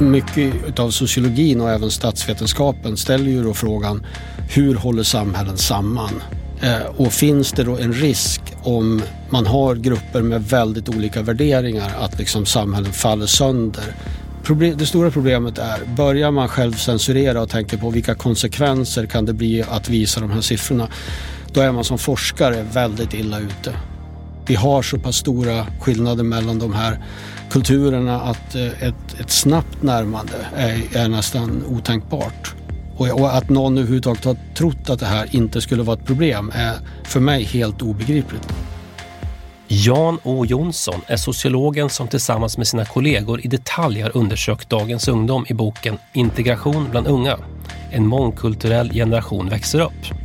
Mycket av sociologin och även statsvetenskapen ställer ju då frågan hur håller samhällen samman? Eh, och finns det då en risk om man har grupper med väldigt olika värderingar att liksom samhällen faller sönder? Det stora problemet är, börjar man själv censurera och tänker på vilka konsekvenser kan det bli att visa de här siffrorna, då är man som forskare väldigt illa ute. Vi har så pass stora skillnader mellan de här kulturerna att eh, ett, ett snabbt närmande är, är nästan otänkbart. Och, och, att någon överhuvudtaget har trott att det här inte skulle vara ett problem är för mig helt obegripligt. Jan O Jonsson är sociologen som tillsammans med sina kollegor i detalj har undersökt dagens ungdom i boken Integration bland unga. En mångkulturell generation växer upp.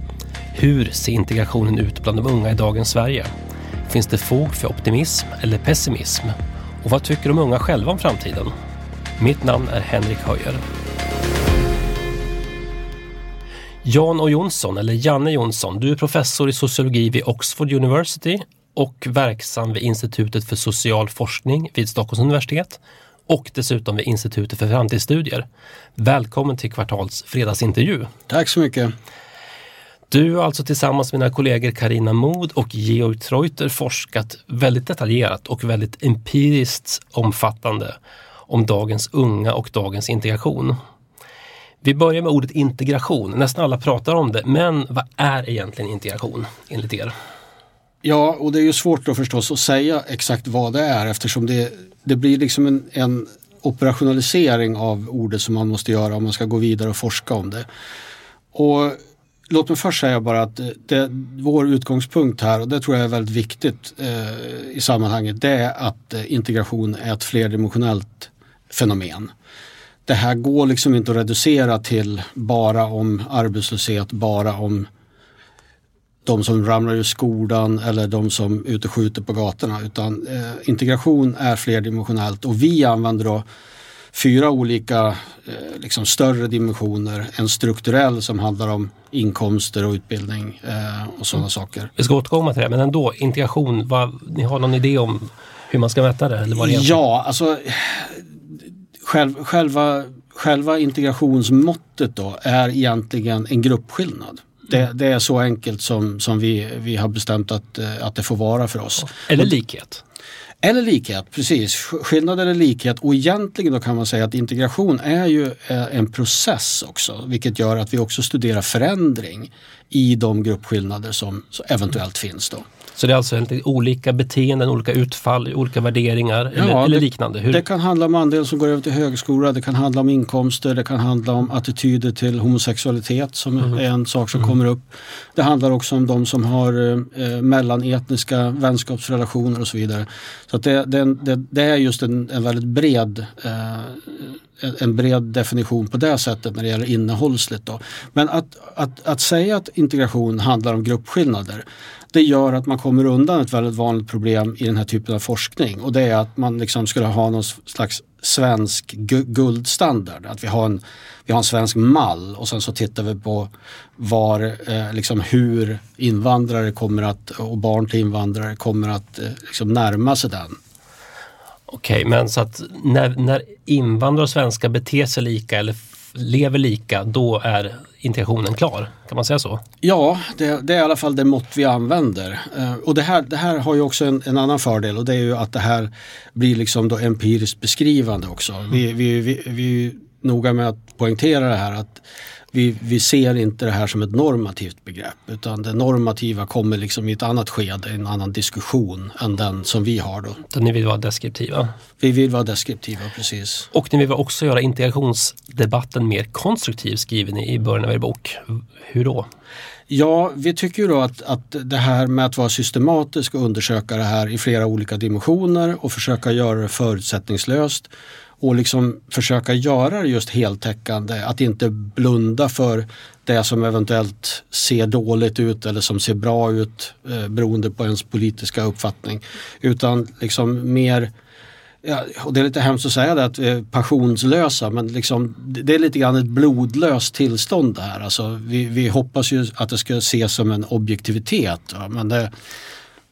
Hur ser integrationen ut bland de unga i dagens Sverige? Finns det fog för optimism eller pessimism? Och vad tycker de unga själva om framtiden? Mitt namn är Henrik Höjer. Jan O Jonsson, eller Janne Jonsson, du är professor i sociologi vid Oxford University och verksam vid Institutet för social forskning vid Stockholms universitet och dessutom vid Institutet för framtidsstudier. Välkommen till Kvartals fredagsintervju. Tack så mycket. Du har alltså tillsammans med dina kollegor Karina Mod och Georg Treuter forskat väldigt detaljerat och väldigt empiriskt omfattande om dagens unga och dagens integration. Vi börjar med ordet integration. Nästan alla pratar om det, men vad är egentligen integration enligt er? Ja, och det är ju svårt då förstås att säga exakt vad det är eftersom det, det blir liksom en, en operationalisering av ordet som man måste göra om man ska gå vidare och forska om det. Och Låt mig först säga bara att eh, det, vår utgångspunkt här, och det tror jag är väldigt viktigt eh, i sammanhanget, det är att eh, integration är ett flerdimensionellt fenomen. Det här går liksom inte att reducera till bara om arbetslöshet, bara om de som ramlar ur skolan eller de som är ute och skjuter på gatorna. Utan eh, integration är flerdimensionellt och vi använder då fyra olika eh, liksom större dimensioner. En strukturell som handlar om inkomster och utbildning eh, och sådana mm. saker. Vi ska återkomma till det, men ändå integration, vad, ni har någon idé om hur man ska mäta det? Eller vad det ja, alltså själv, själva, själva integrationsmåttet då är egentligen en gruppskillnad. Det, det, är så enkelt som, som vi, vi har bestämt att, eh, att det får vara för oss. Eller likhet? Eller likhet, precis. Skillnad eller likhet och egentligen då kan man säga att integration är ju eh, en process också vilket gör att vi också studerar förändring i de gruppskillnader som eventuellt finns. Då. Så det är alltså olika beteenden, olika utfall, olika värderingar ja, eller, eller det, liknande? Hur? Det kan handla om andel som går över till högskola, det kan handla om inkomster, det kan handla om attityder till homosexualitet som mm. är en sak som mm. kommer upp. Det handlar också om de som har eh, mellanetniska vänskapsrelationer och så vidare. Så det, det, det är just en, en väldigt bred eh, en bred definition på det sättet när det gäller innehållsligt. Då. Men att, att, att säga att integration handlar om gruppskillnader det gör att man kommer undan ett väldigt vanligt problem i den här typen av forskning och det är att man liksom skulle ha någon slags svensk guldstandard. Att vi har, en, vi har en svensk mall och sen så tittar vi på var, eh, liksom hur invandrare kommer att, och barn till invandrare kommer att eh, liksom närma sig den. Okej, men så att när, när invandrare och svenskar beter sig lika eller lever lika, då är integrationen klar. Kan man säga så? Ja, det, det är i alla fall det mått vi använder. Eh, och det här, det här har ju också en, en, annan fördel och det är ju att det här blir liksom då empiriskt beskrivande också. Mm. Vi, vi, vi, vi är noga med att poängtera det här att vi, vi ser inte det här som ett normativt begrepp utan det normativa kommer liksom i ett annat skede, en annan diskussion än den som vi har då. Så ni vill vara deskriptiva? Vi vill vara deskriptiva, precis. Och ni vill också göra integrationsdebatten mer konstruktiv skriver ni i början av er bok. Hur då? Ja, vi tycker ju då att, att det här med att vara systematisk och undersöka det här i flera olika dimensioner och försöka göra det förutsättningslöst och liksom försöka göra det just heltäckande. Att inte blunda för det som eventuellt ser dåligt ut eller som ser bra ut eh, beroende på ens politiska uppfattning. Utan liksom mer Ja, och det är lite hemskt att säga det att vi är passionslösa men liksom, det är lite grann ett blodlöst tillstånd det här. Alltså, vi, vi hoppas ju att det ska ses som en objektivitet. Ja, Men det,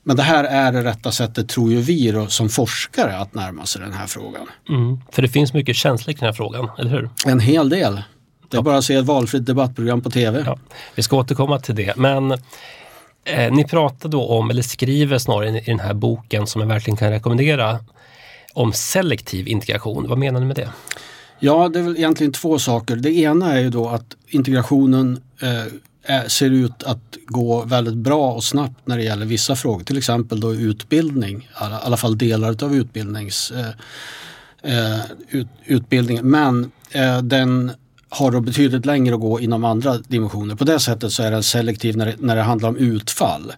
men det här är det rätta sättet, tror ju vi då, som forskare, att närma sig den här frågan. Mm, för det finns mycket känslor kring den här frågan, eller hur? En hel del. Det är bara att se ett valfritt debattprogram på tv. Ja, vi ska återkomma till det. Men eh, ni pratar då om, eller skriver snarare i den här boken som jag verkligen kan rekommendera, om selektiv integration. Vad menar ni med det? Ja, det är väl egentligen två saker. Det ena är ju då att integrationen eh, Eh, ser ut att gå väldigt bra och snabbt när det gäller vissa frågor. Till exempel då utbildning, i alla fall delar av utbildnings, eh, eh, ut, utbildningen. Men eh, den har då betydligt längre att gå inom andra dimensioner. På det sättet så är den selektiv när det, när det handlar om utfall.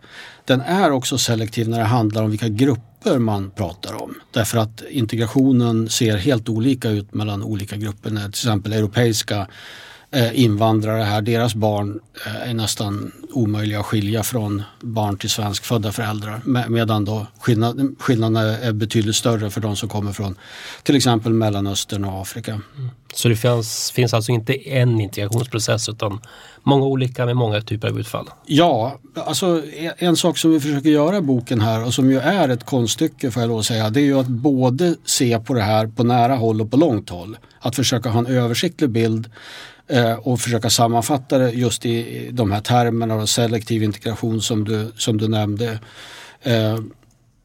Den är också selektiv när det handlar om vilka grupper man pratar om. Därför att integrationen ser helt olika ut mellan olika grupper. Till exempel europeiska invandrare här, deras barn eh, är nästan omöjliga att skilja från barn till svenskfödda föräldrar. Medan då skillnad, skillnaderna är betydligt större för de som kommer från till exempel Mellanöstern och Afrika. Mm. Så det finns, finns alltså inte en integrationsprocess utan många olika med många typer av utfall? Ja, alltså en sak som vi försöker göra i boken här och som ju är ett konststycke får jag lov att säga, det är ju att både se på det här på nära håll och på långt håll. Att försöka ha en översiktlig bild Eh, Eh, och försöka sammanfatta det just i de här termerna och selektiv integration som du, som du nämnde eh,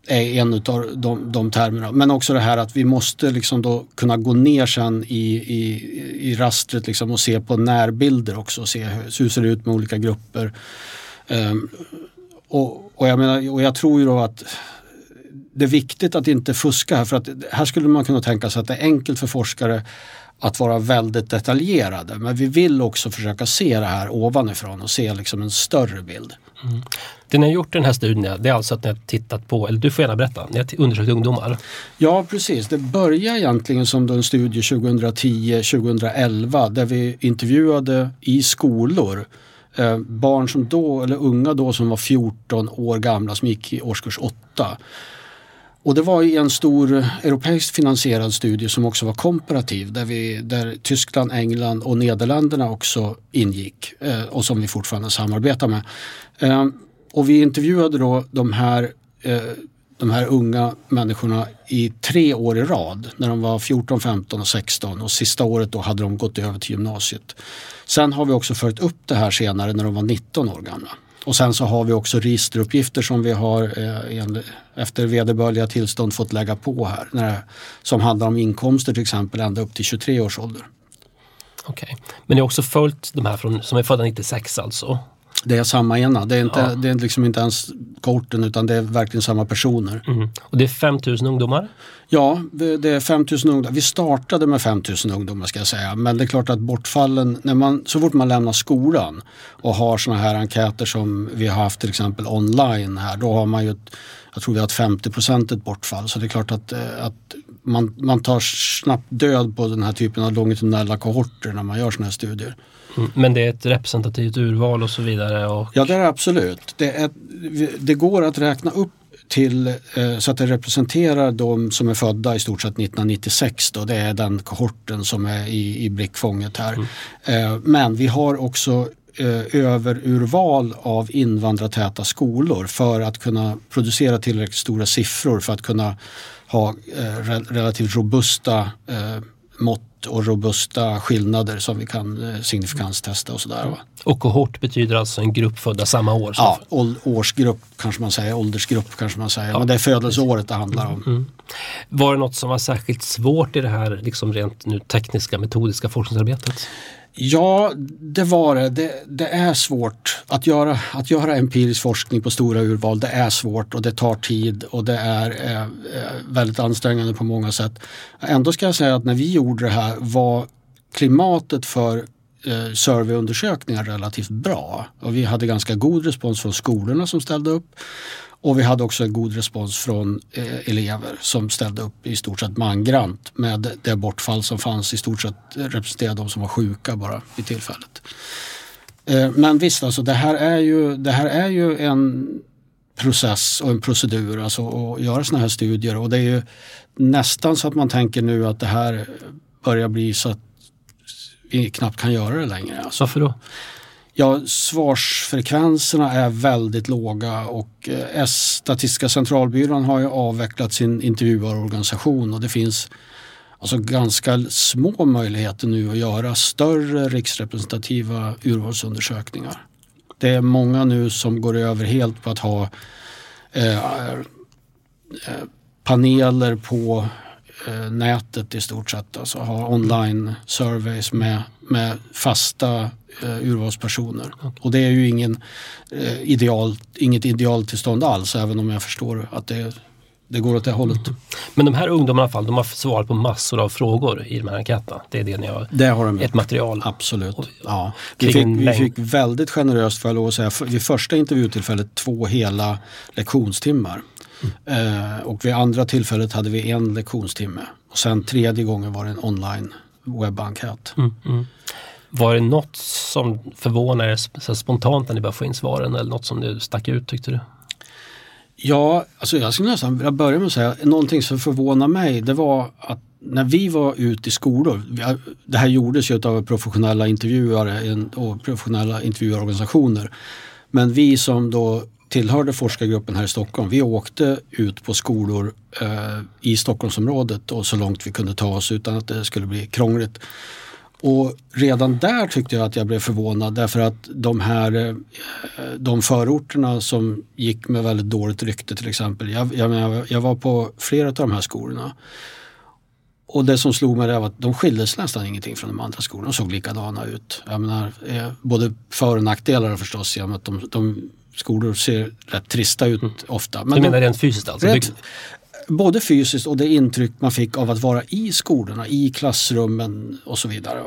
är en av de, de termerna. Men också det här att vi måste liksom då kunna gå ner sen i, i, i rastret liksom och se på närbilder också och se hur, hur ser det ut med olika grupper. Um, och, och, jag menar, och jag tror ju då att det är viktigt att inte fuska här för att här skulle man kunna tänka sig att det är enkelt för forskare att vara väldigt detaljerade. Men vi vill också försöka se det här ovanifrån och se liksom en större bild. Mm. Det ni har gjort i den här studien det är alltså att ni har tittat på, eller du får gärna berätta, ni har undersökt ungdomar? Ja precis, det började egentligen som en studie 2010-2011 där vi intervjuade i skolor eh, barn som då, eller unga då som var 14 år gamla som gick i årskurs 8 och det var i en stor europeiskt finansierad studie som också var komparativ där, vi, där Tyskland, England och Nederländerna också ingick eh, och som vi fortfarande samarbetar med. Eh, och vi intervjuade då de här, eh, de här unga människorna i tre år i rad när de var 14, 15 och 16 och sista året då hade de gått över till gymnasiet. Sen har vi också följt upp det här senare när de var 19 år gamla. Och sen så har vi också registeruppgifter som vi har eh, efter vederbörliga tillstånd fått lägga på här. När, som handlar om inkomster till exempel ända upp till 23 års ålder. Okej, okay. men ni har också följt de här från, som är födda 96 alltså? Det är samma ena, det är, inte, ja. det är liksom inte ens korten utan det är verkligen samma personer. Mm. Och det är 5000 ungdomar? Ja, det är 5000 ungdomar. Vi startade med 5000 ungdomar ska jag säga. Men det är klart att bortfallen, när man, så fort man lämnar skolan och har sådana här enkäter som vi har haft till exempel online här, då har man ju, jag tror vi har ett 50 ett bortfall. Så det är klart att, eh, att man, man tar snabbt död på den här typen av longitudinella kohorter när man gör sådana här studier. Mm, men det är ett representativt urval och så vidare? Och... Ja det är absolut. Det, är, det går att räkna upp till, eh, så att det representerar de som är födda i stort sett 1996. Då. Det är den kohorten som är i, i blickfånget här. Mm. Eh, men vi har också eh, överurval av invandrartäta skolor för att kunna producera tillräckligt stora siffror för att kunna ha relativt robusta mått och robusta skillnader som vi kan eh, signifikanstesta och sådär. Va? Och kohort betyder alltså en grupp födda samma år? så Ja, årsgrupp kanske man säger, åldersgrupp kanske man säger. Men det är födelseåret det handlar om. Var det något som var särskilt svårt i det här liksom rent nu tekniska metodiska forskningsarbetet? Ja, det var det. det. Det är svårt att göra, att göra empirisk forskning på stora urval. Det är svårt och det tar tid och det är eh, eh, väldigt ansträngande på många sätt. Ändå ska jag säga att när vi gjorde det här var klimatet för eh, surveyundersökningar relativt bra. Och vi hade ganska god respons från skolorna som ställde upp. Och vi hade också en god respons från eh, elever som ställde upp i stort sett mangrant med det bortfall som fanns i stort sett eh, representerade de som var sjuka bara vid tillfället. Eh, men visst, alltså, det, här är ju, det här är ju en process och en procedur alltså, att göra sådana här studier och det är ju nästan så att man tänker nu att det här börjar bli så att vi knappt kan göra det längre. Alltså. Varför då? Ja, svarsfrekvenserna är väldigt låga och eh, S, Statistiska centralbyrån har ju avvecklat sin intervjuarorganisation och det finns alltså ganska små möjligheter nu att göra större riksrepresentativa urvalsundersökningar. Det är många nu som går över helt på att ha eh, eh paneler på nätet i stort sett. Alltså ha online surveys med, med fasta eh, urvalspersoner. Och det är ju ingen, eh, ideal, inget idealtillstånd alls även om jag förstår att det, det går åt det hållet. Men de här ungdomarna i alla fall, de har svarat på massor av frågor i de här enkäterna. Det är det ni har, Det har de ett material. Absolut. Och- Ja. Vi, fick, vi fick väldigt generöst för att säga, vid första intervjutillfället två hela lektionstimmar. Eh, och vid andra tillfället hade vi en lektionstimme. Och sen tredje gången var det en online webbenkät. Mm, mm. Var det något som förvånade er så spontant när ni började få in svaren eller något som du stack ut tyckte du? Ja, alltså jag skulle nästan vilja börja med att säga någonting som förvånar mig det var att när vi var ute i skolor, det här gjordes ju av professionella intervjuare och professionella intervjuorganisationer. Men vi som då tillhörde forskargruppen här i Stockholm, vi åkte ut på skolor eh, i Stockholmsområdet och så långt vi kunde ta oss utan att det skulle bli krångligt. Och redan där tyckte jag att jag blev förvånad därför att de här eh, de förorterna som gick med väldigt dåligt rykte till exempel. Jag, jag, jag var på flera av de här skolorna. Och det som slog mig var att de skildes nästan ingenting från de andra skolorna. De såg likadana ut. Jag menar, eh, både för och nackdelar förstås. Ja, att de, de skolor ser rätt trista ut ofta. Mm. Du menar rent fysiskt alltså? Rätt, både fysiskt och det intryck man fick av att vara i skolorna, i klassrummen och så vidare.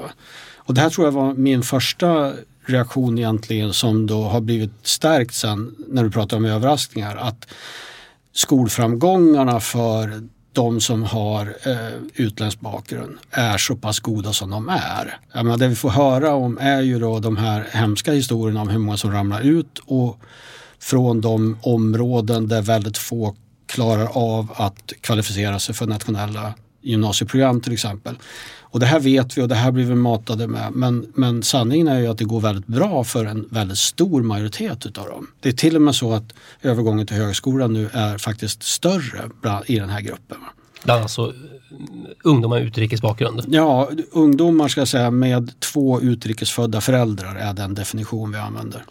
Och det här tror jag var min första reaktion egentligen som då har blivit stärkt sen när du pratar om överraskningar. Att skolframgångarna för de som har eh, utländsk bakgrund är så pass goda som de är. Jag menar, det vi får höra om är ju då de här hemska historierna om hur många som ramlar ut och från de områden där väldigt få klarar av att kvalificera sig för nationella gymnasieprogram till exempel. Och det här vet vi och det här blir vi matade med. Men, men sanningen är ju att det går väldigt bra för en väldigt stor majoritet utav dem. Det är till och med så att övergången till högskolan nu är faktiskt större i den här gruppen. Bland alltså ungdomar med utrikes bakgrund. Ja, ungdomar ska jag säga med två utrikesfödda föräldrar är den definition vi använder.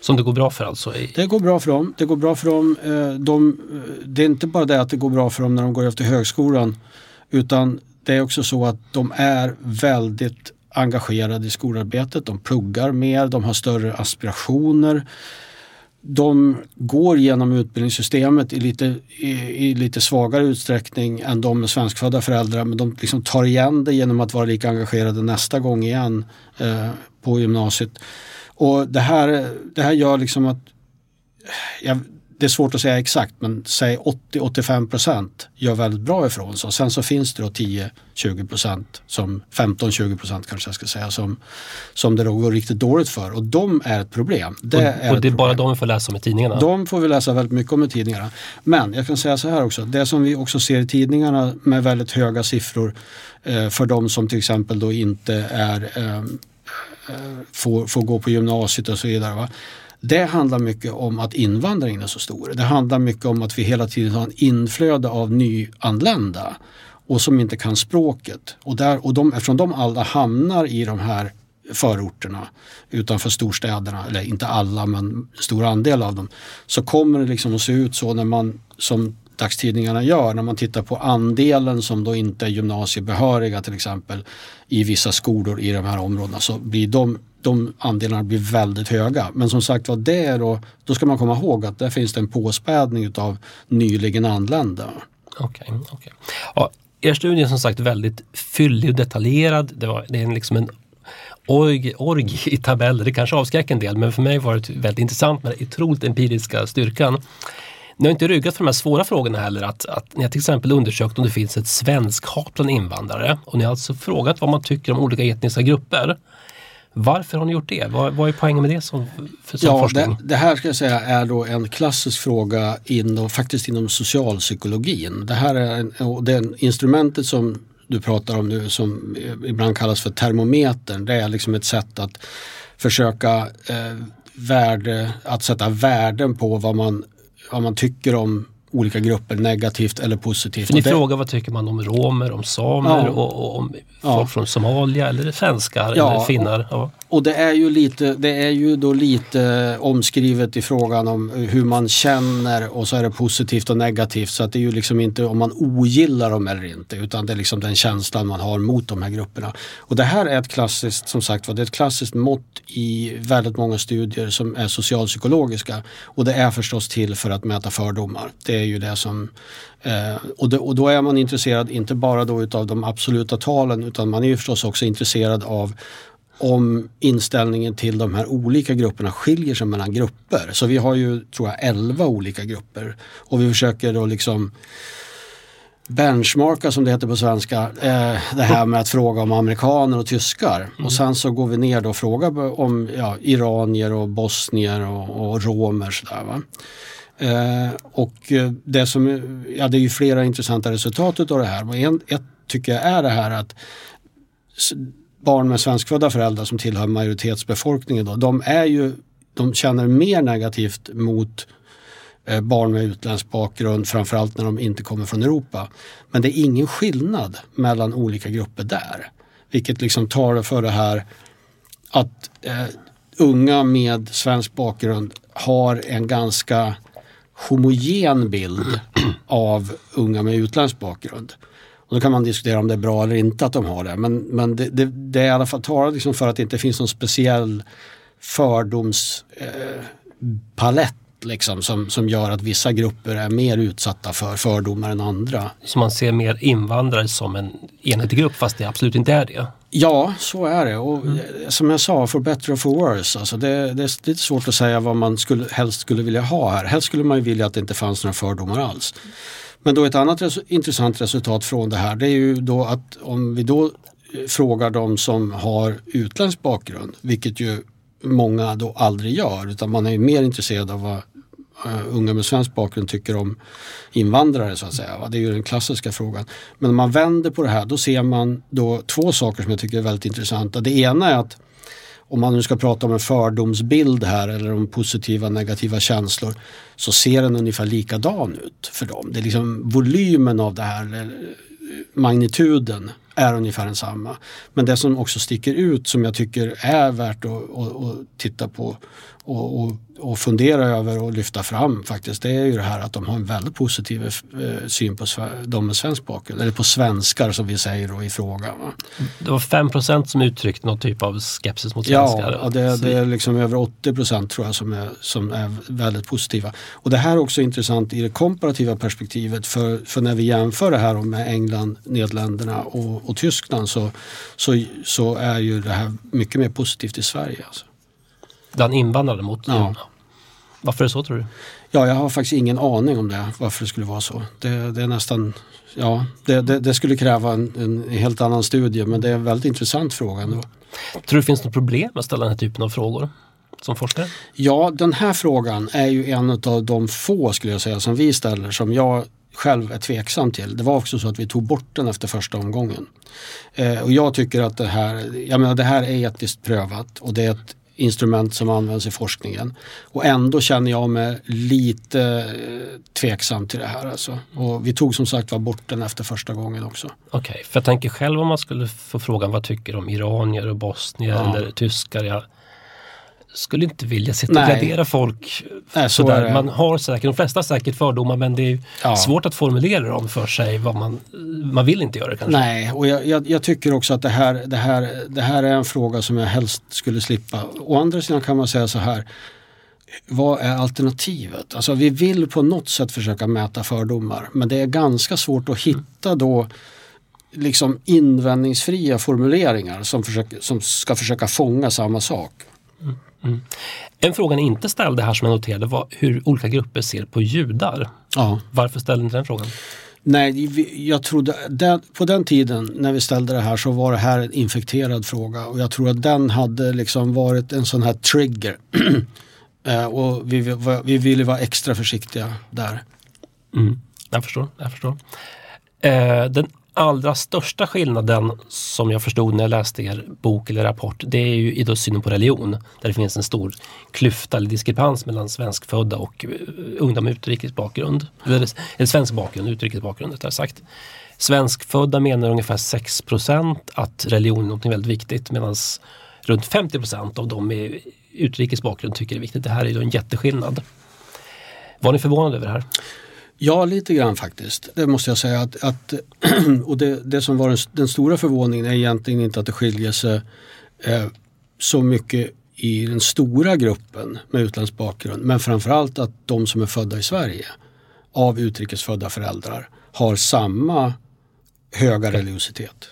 Som det går bra för alltså? I, Det går bra för dem. Det går bra för dem. Eh, De, eh, det är inte bara det att det går bra för dem när de går efter högskolan utan det är också så att de är väldigt engagerade i skolarbetet. De pluggar mer, de har större aspirationer. De går genom utbildningssystemet i lite, i, i lite svagare utsträckning än de med svenskfödda föräldrar men de liksom tar igen det genom att vara lika engagerade nästa gång igen eh, på gymnasiet. Och det här, det här gör liksom att jag, det är svårt att säga exakt men säg 80-85 procent gör väldigt bra ifrån sig. Sen så finns det då 10-20 procent, som 15-20 procent kanske jag ska säga, som, som det då går riktigt dåligt för. Och de är ett problem. Det och, är och det är bara de vi får läsa om i tidningarna? De får vi läsa väldigt mycket om i tidningarna. Men jag kan säga så här också, det som vi också ser i tidningarna med väldigt höga siffror eh, för de som till exempel då inte är, eh, eh, får, får gå på gymnasiet och så vidare. Va? Det handlar mycket om att invandringen är så stor. Det handlar mycket om att vi hela tiden har en inflöde av nyanlända. och som inte kan språket. Och, där, och de, eftersom de alla hamnar i de här förorterna utanför storstäderna, eller inte alla men en stor andel av dem, så kommer det liksom att se ut så när man som dagstidningarna gör när man tittar på andelen som då inte är gymnasiebehöriga till exempel i vissa skolor i de här områdena så blir de, de andelarna blir väldigt höga. Men som sagt var, det då, då ska man komma ihåg att där finns det en påspädning av nyligen anlända. Okej, okay, okay. ja, er studie är som sagt väldigt fyllig och detaljerad. Det, var, det är liksom en org, org i tabeller. Det kanske avskräcker en del men för mig var det väldigt intressant med den otroligt empiriska styrkan. Ni har inte ryggat för de här svåra frågorna heller. Att, att ni har till exempel undersökt om det finns ett svenskhat bland invandrare och ni har alltså frågat vad man tycker om olika etniska grupper. Varför har ni gjort det? Vad, vad är poängen med det som, för, som ja, forskning? Det, det, här ska jag säga är då en klassisk fråga inom, faktiskt inom socialpsykologin. Det här är en, det instrumentet som du pratar om nu som ibland kallas för termometern. Det är liksom ett sätt att försöka eh, värde, att sätta värden på vad man vad man tycker om olika grupper negativt eller positivt. För ni det... frågar vad tycker man om romer, om samer ja. och, och, om ja. folk från Somalia eller svenskar ja, eller finnar? Och det är ju lite, det är ju då lite omskrivet i frågan om hur man känner och så är det positivt och negativt. Så att det är ju liksom inte om man ogillar dem eller inte utan det är liksom den känslan man har mot de här grupperna. Och det här är ett klassiskt, som sagt det är ett klassiskt mått i väldigt många studier som är socialpsykologiska. Och det är förstås till för att mäta fördomar. Det är ju det som Eh, och, det, och, då är man intresserad inte bara då utav de absoluta talen utan man är ju förstås också intresserad av om inställningen till de här olika grupperna skiljer sig mellan grupper. Så vi har ju, tror jag, 11 olika grupper och vi försöker då liksom benchmarka som det heter på svenska, eh, det här med att fråga om amerikaner och tyskar. Mm. Och sen så går vi ner och frågar om ja, iranier och bosnier och, och romer. Sådär, va? Eh, och det som, ja det är ju flera intressanta resultat av det här. Och en, ett tycker jag är det här att barn med svenskfödda föräldrar som tillhör majoritetsbefolkningen då, de är ju, de känner mer negativt mot eh, barn med utländsk bakgrund, framförallt när de inte kommer från Europa. Men det är ingen skillnad mellan olika grupper där. Vilket liksom talar för det här att eh, unga med svensk bakgrund har en ganska homogen bild av unga med utländsk bakgrund. Och då kan man diskutera om det är bra eller inte att de har det. Men, men det, det, det är i alla fall talar liksom för att det inte finns någon speciell fördomspalett eh, liksom, som, som gör att vissa grupper är mer utsatta för fördomar än andra. Så man ser mer invandrare som en enhetlig grupp fast det absolut inte är det? Ja, så är det. Och mm. Som jag sa, for better or for worse. Alltså det, det, är lite svårt att säga vad man skulle, helst skulle vilja ha här. Helst skulle man ju vilja att det inte fanns några fördomar alls. Men då ett annat res intressant resultat från det här det är ju då att om vi då eh, frågar de som har utländsk bakgrund, vilket ju många då aldrig gör, utan man är mer intresserad av vad eh, unga med svensk bakgrund tycker om invandrare så att säga. Det är ju den klassiska frågan. Men om man vänder på det här då ser man då två saker som jag tycker är väldigt intressanta. Det ena är att om man nu ska prata om en fördomsbild här eller om positiva och negativa känslor så ser den ungefär likadan ut för dem. Det är liksom volymen av det här, magnituden är ungefär densamma. Men det som också sticker ut som jag tycker är värt att, att, att titta på och, och, och, fundera över och lyfta fram faktiskt det är ju det här att de har en väldigt positiv eh, syn på de med svensk bakgrund, eller på svenskar som vi säger då i frågan. Det var 5% som uttryckte någon typ av skepsis mot svenskar. Ja, det, det är liksom över 80% tror jag som är, som är väldigt positiva. Och det här är också intressant i det komparativa perspektivet för, för när vi jämför det här med England, Nederländerna och, och Tyskland så, så, så är ju det här mycket mer positivt i Sverige. Alltså. Bland invandrare mot ja. Varför är det så tror du? Ja, jag har faktiskt ingen aning om det, varför det skulle vara så. Det, det är nästan, ja, det, det, det skulle kräva en, en, helt annan studie men det är en väldigt intressant fråga ändå. Tror du det finns något problem med att ställa den här typen av frågor? Som forskare? Ja, den här frågan är ju en av de få skulle jag säga som vi ställer som jag själv är tveksam till. Det var också så att vi tog bort den efter första omgången. Eh, och jag tycker att det här, jag menar, det här är etiskt prövat och det är ett instrument som används i forskningen. Och ändå känner jag mig lite eh, tveksam till det här. Alltså. Och vi tog som sagt var bort den efter första gången också. Okej, okay, för jag tänker själv om man skulle få frågan vad tycker om iranier och bosnier ja. eller tyskar. Jag skulle inte vilja sitta och gradera folk. Nej, sådär. Man har säkert, de flesta har säkert fördomar men det är ja. svårt att formulera dem för sig. Vad man, man vill inte göra kanske. Nej, och jag, jag, jag, tycker också att det här, det, här, det här är en fråga som jag helst skulle slippa. Å andra sidan kan man säga så här. Vad är alternativet? Alltså vi vill på något sätt försöka mäta fördomar men det är ganska svårt att hitta då liksom invändningsfria formuleringar som, försöker, som ska försöka fånga samma sak. Mm. Mm. En fråga ni inte ställde här som jag noterade var hur olika grupper ser på judar. Ja. Varför ställde ni inte den frågan? Nej, jag trodde, den, på den tiden när vi ställde det här så var det här en infekterad fråga och jag tror att den hade liksom varit en sån här trigger. Eh, och vi, vi ville vara extra försiktiga där. Mm. Jag förstår. Jag förstår. Eh, den allra största skillnaden som jag förstod när jag läste er bok eller rapport, det är ju i då synen på religion. Där det finns en stor klyfta eller diskrepans mellan svenskfödda och eh, ungdomar med utrikes bakgrund. Eller, eller svensk bakgrund, utrikes bakgrund rättare sagt. Svenskfödda menar ungefär 6% att religion är något väldigt viktigt medan runt 50% av de med utrikes bakgrund tycker det är viktigt. Det här är ju en jätteskillnad. Var ni förvånade över det här? Ja, lite grann faktiskt. Det måste jag säga. Att, att och det, det, som var den, den, stora förvåningen är egentligen inte att det skiljer sig eh, så mycket i den stora gruppen med utländsk bakgrund. Men framförallt att de som är födda i Sverige av utrikesfödda föräldrar har samma höga religiositet.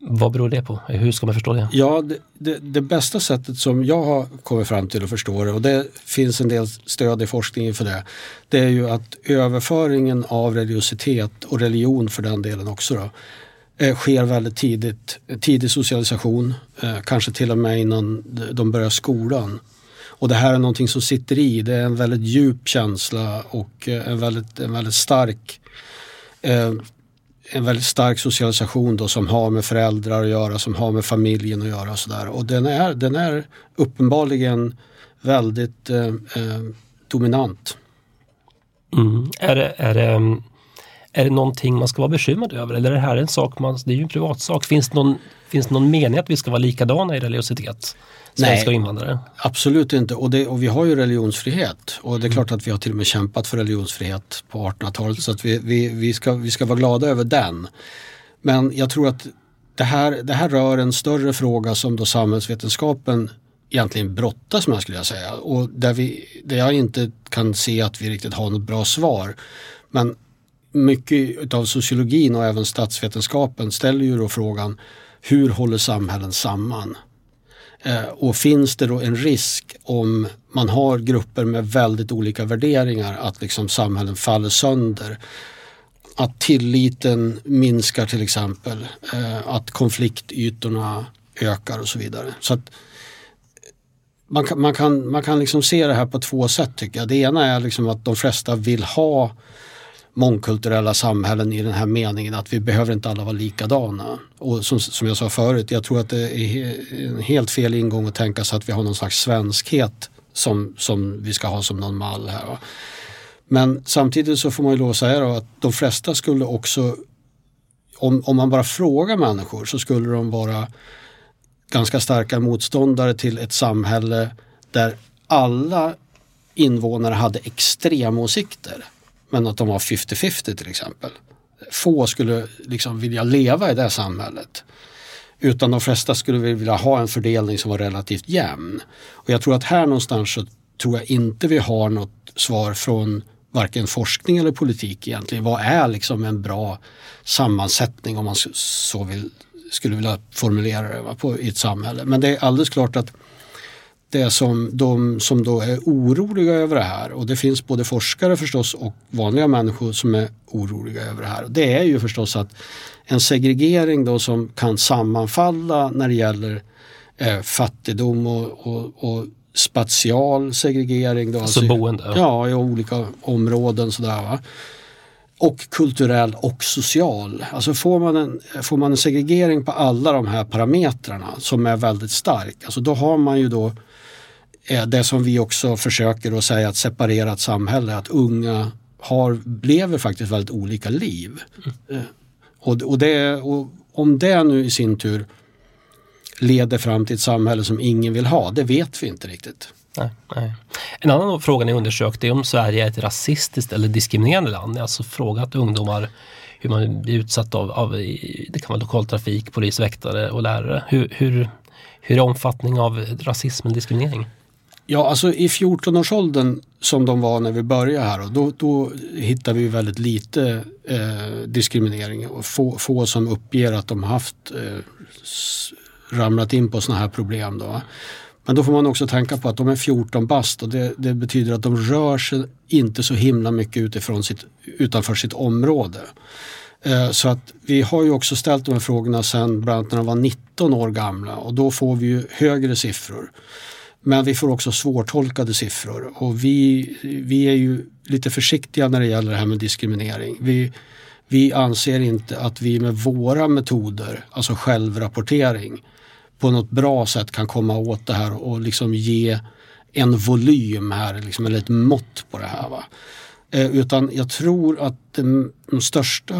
Vad beror det på? Hur ska man förstå det? Ja, det, det, det, bästa sättet som jag har kommit fram till att förstå det och det finns en del stöd i forskningen för det. Det är ju att överföringen av religiositet och religion för den delen också då, eh, sker väldigt tidigt. Tidig socialisation, eh, kanske till och med innan de börjar skolan. Och det här är någonting som sitter i. Det är en väldigt djup känsla och eh, en väldigt, en väldigt stark eh, en väldigt stark socialisation då som har med föräldrar att göra, som har med familjen att göra och sådär. Och den är, den är uppenbarligen väldigt eh, eh, dominant. Mm. Är, det, är, det, mm, är det någonting man ska vara bekymrad över eller är det här en sak, man, det är ju en privatsak. Finns det någon, finns det någon mening att vi ska vara likadana i religiositet? svenska Nej, invandrare? Absolut inte och, det, och vi har ju religionsfrihet och det är mm. klart att vi har till och med kämpat för religionsfrihet på 1800-talet så att vi, vi, vi, ska, vi ska vara glada över den. Men jag tror att det här, det här rör en större fråga som då samhällsvetenskapen egentligen brottas med skulle jag säga och där, vi, där jag inte kan se att vi riktigt har något bra svar. Men mycket av sociologin och även statsvetenskapen ställer ju då frågan hur håller samhällen samman? Eh, och finns det då en risk om man har grupper med väldigt olika värderingar att liksom samhällen faller sönder? Att tilliten minskar till exempel, eh, att konfliktytorna ökar och så vidare. Så att man kan, man kan, man kan liksom se det här på två sätt tycker jag. Det ena är liksom att de flesta vill ha mångkulturella samhällen i den här meningen att vi behöver inte alla vara likadana. Och som, som jag sa förut, jag tror att det är en helt fel ingång att tänka sig att vi har någon slags svenskhet som, som vi ska ha som någon mall här. Va? Men samtidigt så får man ju lov att säga då att de flesta skulle också, om, om man bara frågar människor så skulle de vara ganska starka motståndare till ett samhälle där alla invånare hade extremåsikter men att de var 50-50 till exempel. Få skulle liksom vilja leva i det samhället. Utan de flesta skulle vilja ha en fördelning som var relativt jämn. Och jag tror att här någonstans så tror jag inte vi har något svar från varken forskning eller politik egentligen. Vad är liksom en bra sammansättning om man så vill, skulle vilja formulera det va, på, i ett samhälle. Men det är alldeles klart att det som de som då är oroliga över det här och det finns både forskare förstås och vanliga människor som är oroliga över det här. Det är ju förstås att en segregering då som kan sammanfalla när det gäller eh, fattigdom och, och, och spatial segregering. Då, alltså, alltså boende? Ja, i olika områden sådär. Va? och kulturell och social. Alltså får man, en, får man en segregering på alla de här parametrarna som är väldigt stark, alltså då har man ju då eh, det som vi också försöker att säga, ett separerat samhälle, att unga har, lever faktiskt väldigt olika liv. Mm. Och, och, det, och om det nu i sin tur leder fram till ett samhälle som ingen vill ha, det vet vi inte riktigt. Nej, nej. En annan fråga ni undersökt är om Sverige är ett rasistiskt eller diskriminerande land. Ni har alltså frågat ungdomar hur man blir utsatt av, av det kan vara lokaltrafik, polis, väktare och lärare. Hur, hur, hur är omfattning av rasism och diskriminering? Ja, alltså i 14-årsåldern som de var när vi började här, då, då hittar vi väldigt lite eh, diskriminering och få, få som uppger att de haft eh, ramlat in på sådana här problem. Då. Men då får man också tänka på att de är 14 bast och det, det, betyder att de rör sig inte så himla mycket utifrån sitt, utanför sitt område. Eh, så att vi har ju också ställt de här frågorna sen bland annat när de var 19 år gamla och då får vi ju högre siffror. Men vi får också svårtolkade siffror och vi, vi är ju lite försiktiga när det gäller det här med diskriminering. Vi, vi anser inte att vi med våra metoder, alltså självrapportering, på något bra sätt kan komma åt det här och liksom ge en volym här, liksom, eller ett mått på det här. Va? Eh, utan jag tror att de, de största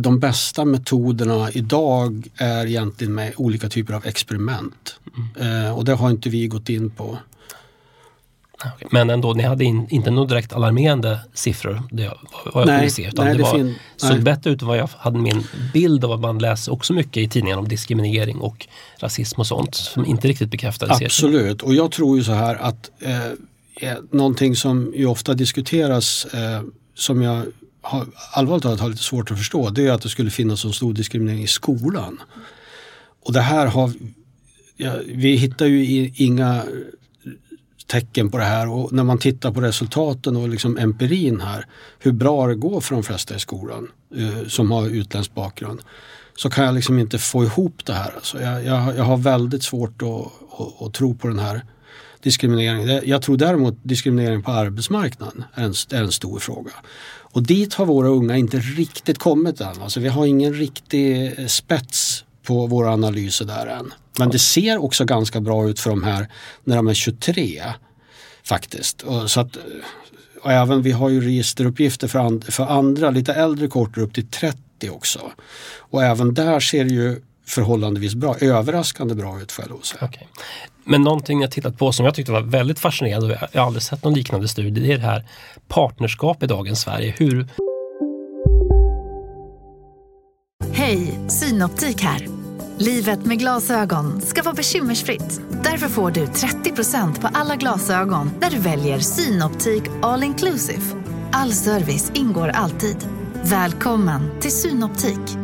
de bästa metoderna idag är egentligen med olika typer av experiment. Mm. Eh, och det har inte vi gått in på. Men ändå, ni hade in, inte några direkt alarmerande siffror det vad jag nej, se, utan nej, det, var, fin, såg bättre ut än vad jag hade min bild av att man läser också mycket i tidningen om diskriminering och rasism och sånt som inte riktigt bekräftades. Absolut, och jag tror ju så här att eh, eh, någonting som ju ofta diskuteras eh, som jag har, allvarligt talat har lite svårt att förstå det är att det skulle finnas en stor diskriminering i skolan. Och det här har ja, vi hittar ju inga tecken på det här och när man tittar på resultaten och liksom empirin här, hur bra det går för de flesta i skolan eh, som har utländsk bakgrund, så kan jag liksom inte få ihop det här. Alltså jag, jag, jag har väldigt svårt att, att, att, tro på den här diskrimineringen. Jag tror däremot diskriminering på arbetsmarknaden är en, är en stor fråga. Och dit har våra unga inte riktigt kommit än. Alltså vi har ingen riktig eh, spets på våra analyser där än. Men det ser också ganska bra ut för de här när de är 23 faktiskt. Och så att, eh, och även vi har ju registeruppgifter för, and, för andra lite äldre korter upp till 30 också. Och även där ser det ju förhållandevis bra, överraskande bra ut får jag lov att säga. Okay. Men någonting jag tittat på som jag tyckte var väldigt fascinerande och jag har aldrig sett någon liknande studie, det är det här partnerskap i dagens Sverige. Hur... Hej, Synoptik här. Livet med glasögon ska vara bekymmersfritt. Därför får du 30% på alla glasögon när du väljer Synoptik All Inclusive. All service ingår alltid. Välkommen till Synoptik.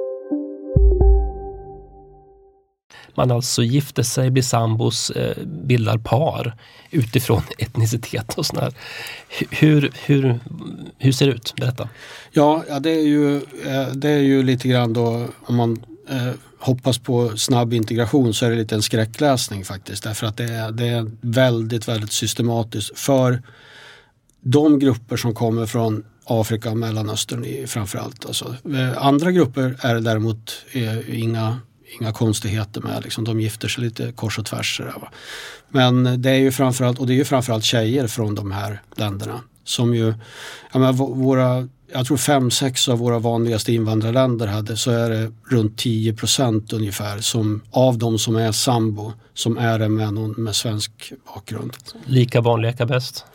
Man alltså gifter sig, blir sambos, eh, bildar par utifrån etnicitet och sådär. Hur, hur, hur ser det ut? Berätta. Ja, ja det, är ju, eh, det är ju lite grann då om man eh, hoppas på snabb integration så är det lite en skräckläsning faktiskt. Därför att det är, det är väldigt, väldigt systematiskt för de grupper som kommer från Afrika och Mellanöstern framförallt. Alltså, eh, andra grupper är det däremot är inga inga konstigheter med. Liksom, de gifter sig lite kors och tvärs. Där, Men det är ju framförallt, och det är ju framförallt tjejer från de här länderna. Som ju, jag, menar, våra, jag tror fem, sex av våra vanligaste invandrarländer hade så är det runt 10 procent ungefär som, av de som är sambo som är det med någon med svensk bakgrund. Lika barn leka bäst?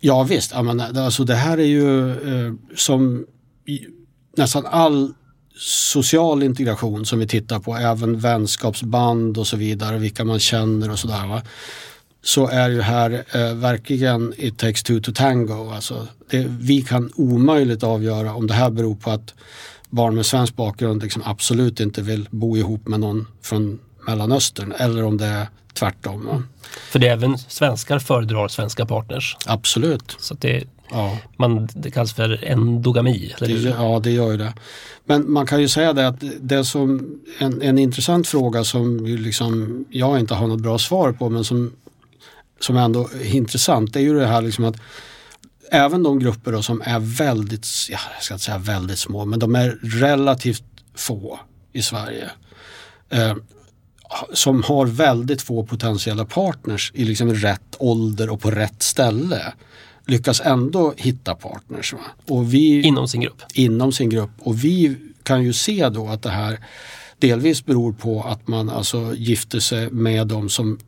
Ja visst, jag menar, alltså det här är ju eh, som i, nästan all social integration som vi tittar på, även vänskapsband och så vidare, vilka man känner och sådär. så är ju här eh, verkligen it takes two to tango. Alltså det, vi kan omöjligt avgöra om det här beror på att barn med svensk bakgrund liksom absolut inte vill bo ihop med någon från Mellanöstern eller om det är tvärtom. Va? För det är även svenskar föredrar svenska partners. Absolut. Så det, Ja. man, det kallas för endogami. Eller hur? ja, det gör ju det. Men man kan ju säga det att det som en, en intressant fråga som liksom jag inte har något bra svar på men som, som ändå är intressant det är ju det här liksom att även de grupper då som är väldigt, ja, jag ska inte säga väldigt små, men de är relativt få i Sverige. Eh, som har väldigt få potentiella partners i liksom rätt ålder och på rätt ställe lyckas ändå hitta partners. Va? Och vi, Inom sin grupp. inom sin grupp. Och vi kan ju se då att det här delvis beror på att man alltså gifter sig med de som,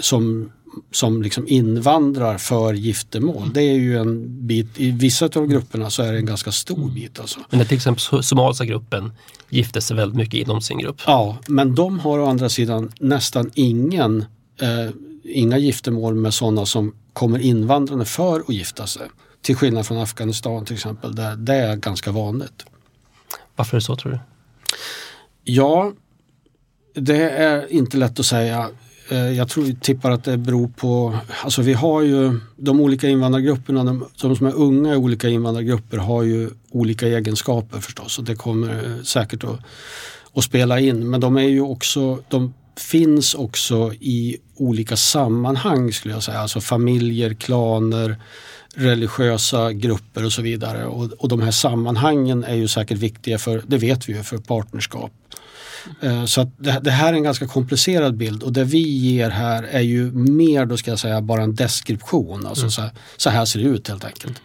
som, som liksom invandrar för giftermål. Det är ju en bit, i vissa av grupperna så är det en ganska stor bit. Alltså. Men till exempel so- somaliska gruppen gifte sig väldigt mycket inom sin grupp. Ja, men de har å andra sidan nästan ingen, eh, inga giftermål med sådana som kommer invandrande för att gifta sig. Till skillnad från Afghanistan till exempel, där det är ganska vanligt. Varför är det så tror du? Ja, det är inte lätt att säga. Eh, Jag tror, tippar att det beror på, alltså vi har ju de olika invandrargrupperna, de, de som är unga i olika invandrargrupper har ju olika egenskaper förstås och det kommer eh, säkert att, att spela in. Men de är ju också, de finns också i olika sammanhang skulle jag säga, alltså familjer, klaner, religiösa grupper och så vidare. Och, och de här sammanhangen är ju säkert viktiga för, det vet vi ju, för partnerskap. Eh, Så att det, det här är en ganska komplicerad bild och det vi ger här är ju mer då ska jag säga bara en deskription. Alltså så, här, så här ser det ut helt enkelt.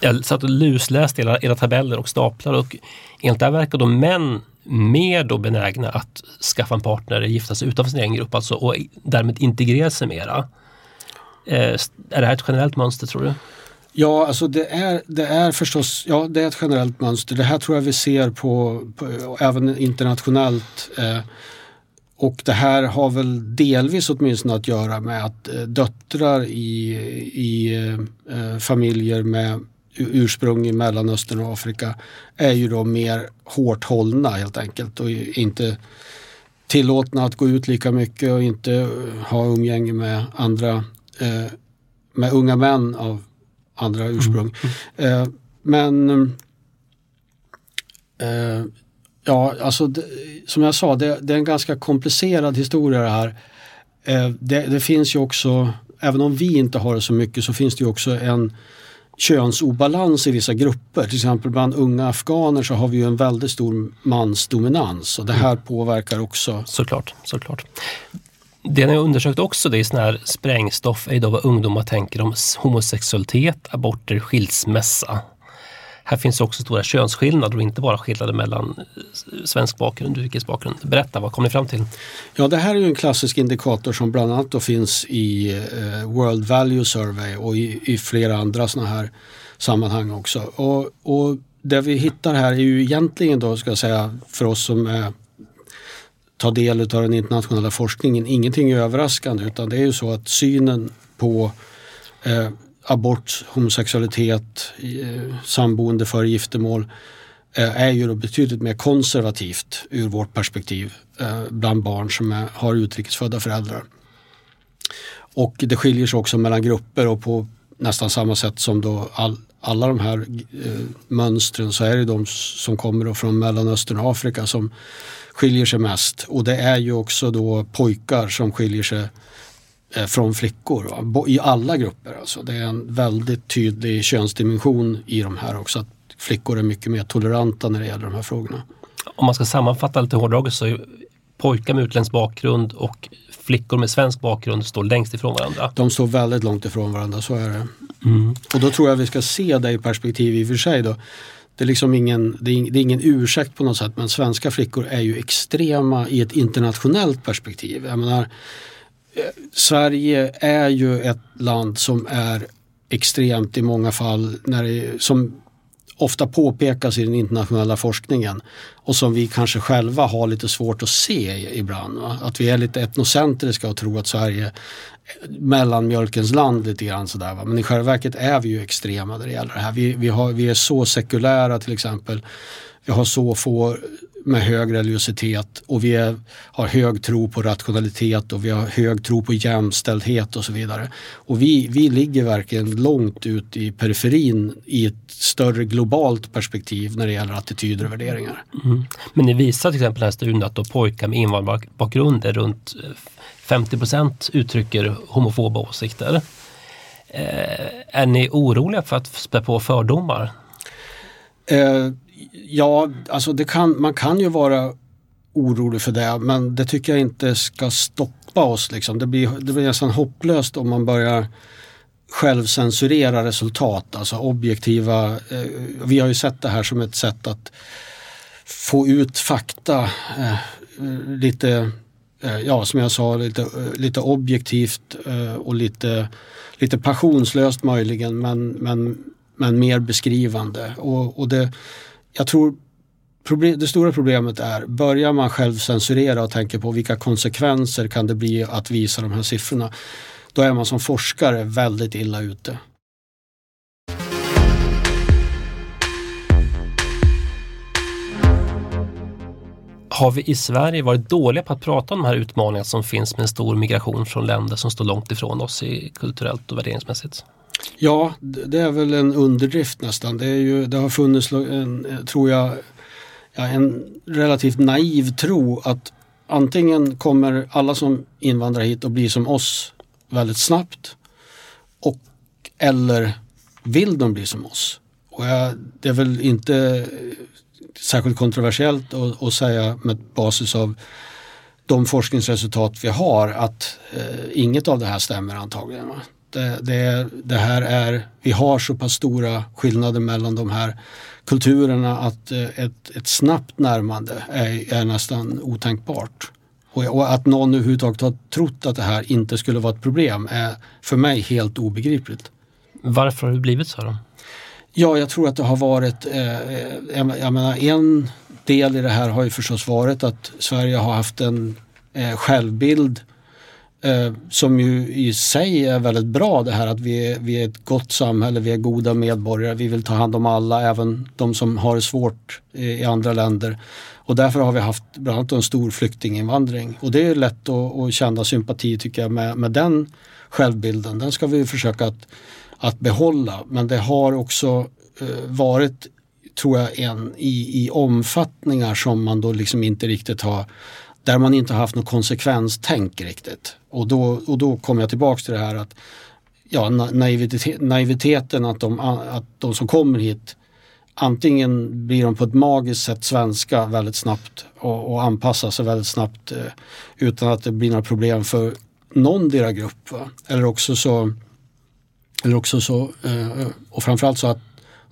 Jag satt och lusläste era, era tabeller och staplar och enligt det här verkar då män mer då benägna att skaffa en partner, gifta sig utanför sin egen grupp alltså, och därmed integrera sig mera. Eh, är det här ett generellt mönster tror du? Ja, alltså det är, det är förstås ja, det är ett generellt mönster. Det här tror jag vi ser på, på även internationellt. Eh, och det här har väl delvis åtminstone att göra med att eh, döttrar i, i eh, familjer med ursprung i Mellanöstern och Afrika är ju då mer hårt hållna helt enkelt och inte tillåtna att gå ut lika mycket och inte eh, ha umgänge med andra eh, med unga män av andra ursprung. Eh, men eh, ja, alltså det, som jag sa, det, det är en ganska komplicerad historia det här. Det, det finns ju också, även om vi inte har det så mycket, så finns det ju också en könsobalans i vissa grupper. Till exempel bland unga afghaner så har vi ju en väldigt stor mansdominans och det här påverkar också. Såklart, såklart. Det ni har undersökt också det är sån här sprängstoff är då vad ungdomar tänker om homosexualitet, aborter, skilsmässa. Här finns också stora könsskillnader och inte bara skillnader mellan eh, svensk bakgrund och utrikes bakgrund. Berätta, vad kom ni fram till? Ja, det här är ju en klassisk indikator som bland annat då finns i eh, World Value Survey och i, i flera andra sådana här sammanhang också. Och, och det vi hittar här är ju egentligen då, ska jag säga, för oss som eh, tar del av den internationella forskningen, ingenting överraskande utan det är ju så att synen på eh, abort, homosexualitet, eh, samboende för giftermål eh, är ju då betydligt mer konservativt ur vårt perspektiv eh, bland barn som är, har utrikesfödda föräldrar. Och det skiljer sig också mellan grupper och på nästan samma sätt som då all, alla de här eh, mönstren så är det de som kommer från Mellanöstern och Afrika som skiljer sig mest. Och det är ju också då pojkar som skiljer sig från flickor va? I alla grupper. Alltså. Det är en väldigt tydlig könsdimension i de här också. Att flickor är mycket mer toleranta när det gäller de här frågorna. Om man ska sammanfatta lite hårdraget så är pojkar med utländsk bakgrund och flickor med svensk bakgrund står längst ifrån varandra. De står väldigt långt ifrån varandra, så är det. Mm. Och då tror jag vi ska se det i perspektiv i och för sig. Då. Det, är liksom ingen, det, är, ingen ursäkt på något sätt men svenska flickor är ju extrema i ett internationellt perspektiv. Jag menar, eh, Sverige är ju ett land som är extremt i många fall när det, som ofta påpekas i den internationella forskningen och som vi kanske själva har lite svårt att se ibland. Va? Att vi är lite etnocentriska och tror att Sverige är mellanmjölkens land lite grann sådär. Va? Men i själva verket är vi ju extrema när det gäller det här. Vi, vi, har, vi är så sekulära till exempel. Vi har så få med hög religiositet och vi är, har hög tro på rationalitet och vi har hög tro på jämställdhet och så vidare. Och vi, vi ligger verkligen långt ut i periferin i ett större globalt perspektiv när det gäller attityder och värderingar. Mm. Men ni visar till exempel den här studien att då pojkar med invandrarbakgrund är runt 50% uttrycker homofoba åsikter. Eh, är ni oroliga för att spä på fördomar? Eh, ja, alltså det kan, man kan ju vara orolig för det men det tycker jag inte ska stoppa oss. Liksom. Det, blir, det blir nästan hopplöst om man börjar självcensurera resultat, alltså objektiva. Eh, vi har ju sett det här som ett sätt att få ut fakta eh, lite, eh, ja som jag sa, lite, eh, lite objektivt eh, och lite, lite passionslöst möjligen men, men, men mer beskrivande. Och, och det, jag tror problem, det stora problemet är, börjar man själv censurera och tänker på vilka konsekvenser kan det bli att visa de här siffrorna, då är man som forskare väldigt illa ute. Har vi i Sverige varit dåliga på att prata om de här utmaningarna som finns med en stor migration från länder som står långt ifrån oss i kulturellt och värderingsmässigt? Ja, det är väl en underdrift nästan. Det, är ju, det har funnits, en, eh, tror jag, ja, en relativt naiv tro att antingen kommer alla som invandrar hit och blir som oss väldigt snabbt och eller vill de bli som oss? Och jag, det är väl inte eh, särskilt kontroversiellt att, att säga med basis av de forskningsresultat vi har att eh, inget av det här stämmer antagligen. Va? Det, det, det, här är, vi har så pass stora skillnader mellan de här kulturerna att eh, ett, ett snabbt närmande är, är nästan otänkbart. Och, och, att någon överhuvudtaget har trott att det här inte skulle vara ett problem är för mig helt obegripligt. Varför har det blivit så då? Ja, jag tror att det har varit, eh, jag menar en del i det här har ju förstås varit att Sverige har haft en eh, självbild eh, som ju i sig är väldigt bra det här att vi är, vi är ett gott samhälle, vi är goda medborgare, vi vill ta hand om alla, även de som har det svårt i, i andra länder. Och därför har vi haft bland annat en stor flyktinginvandring och det är lätt att, att känna sympati tycker jag med, med den självbilden. Den ska vi försöka att, att behålla men det har också eh, varit tror jag en i, i omfattningar som man då liksom inte riktigt har där man inte har haft något konsekvenstänk riktigt. Och då, och då kommer jag tillbaks till det här att ja, naivitet, naiviteten att de, att de som kommer hit antingen blir de på ett magiskt sätt svenska väldigt snabbt och, och anpassar sig väldigt snabbt eh, utan att det blir några problem för någon deras grupp. Va? Eller också så, eller också så eh, och framförallt så att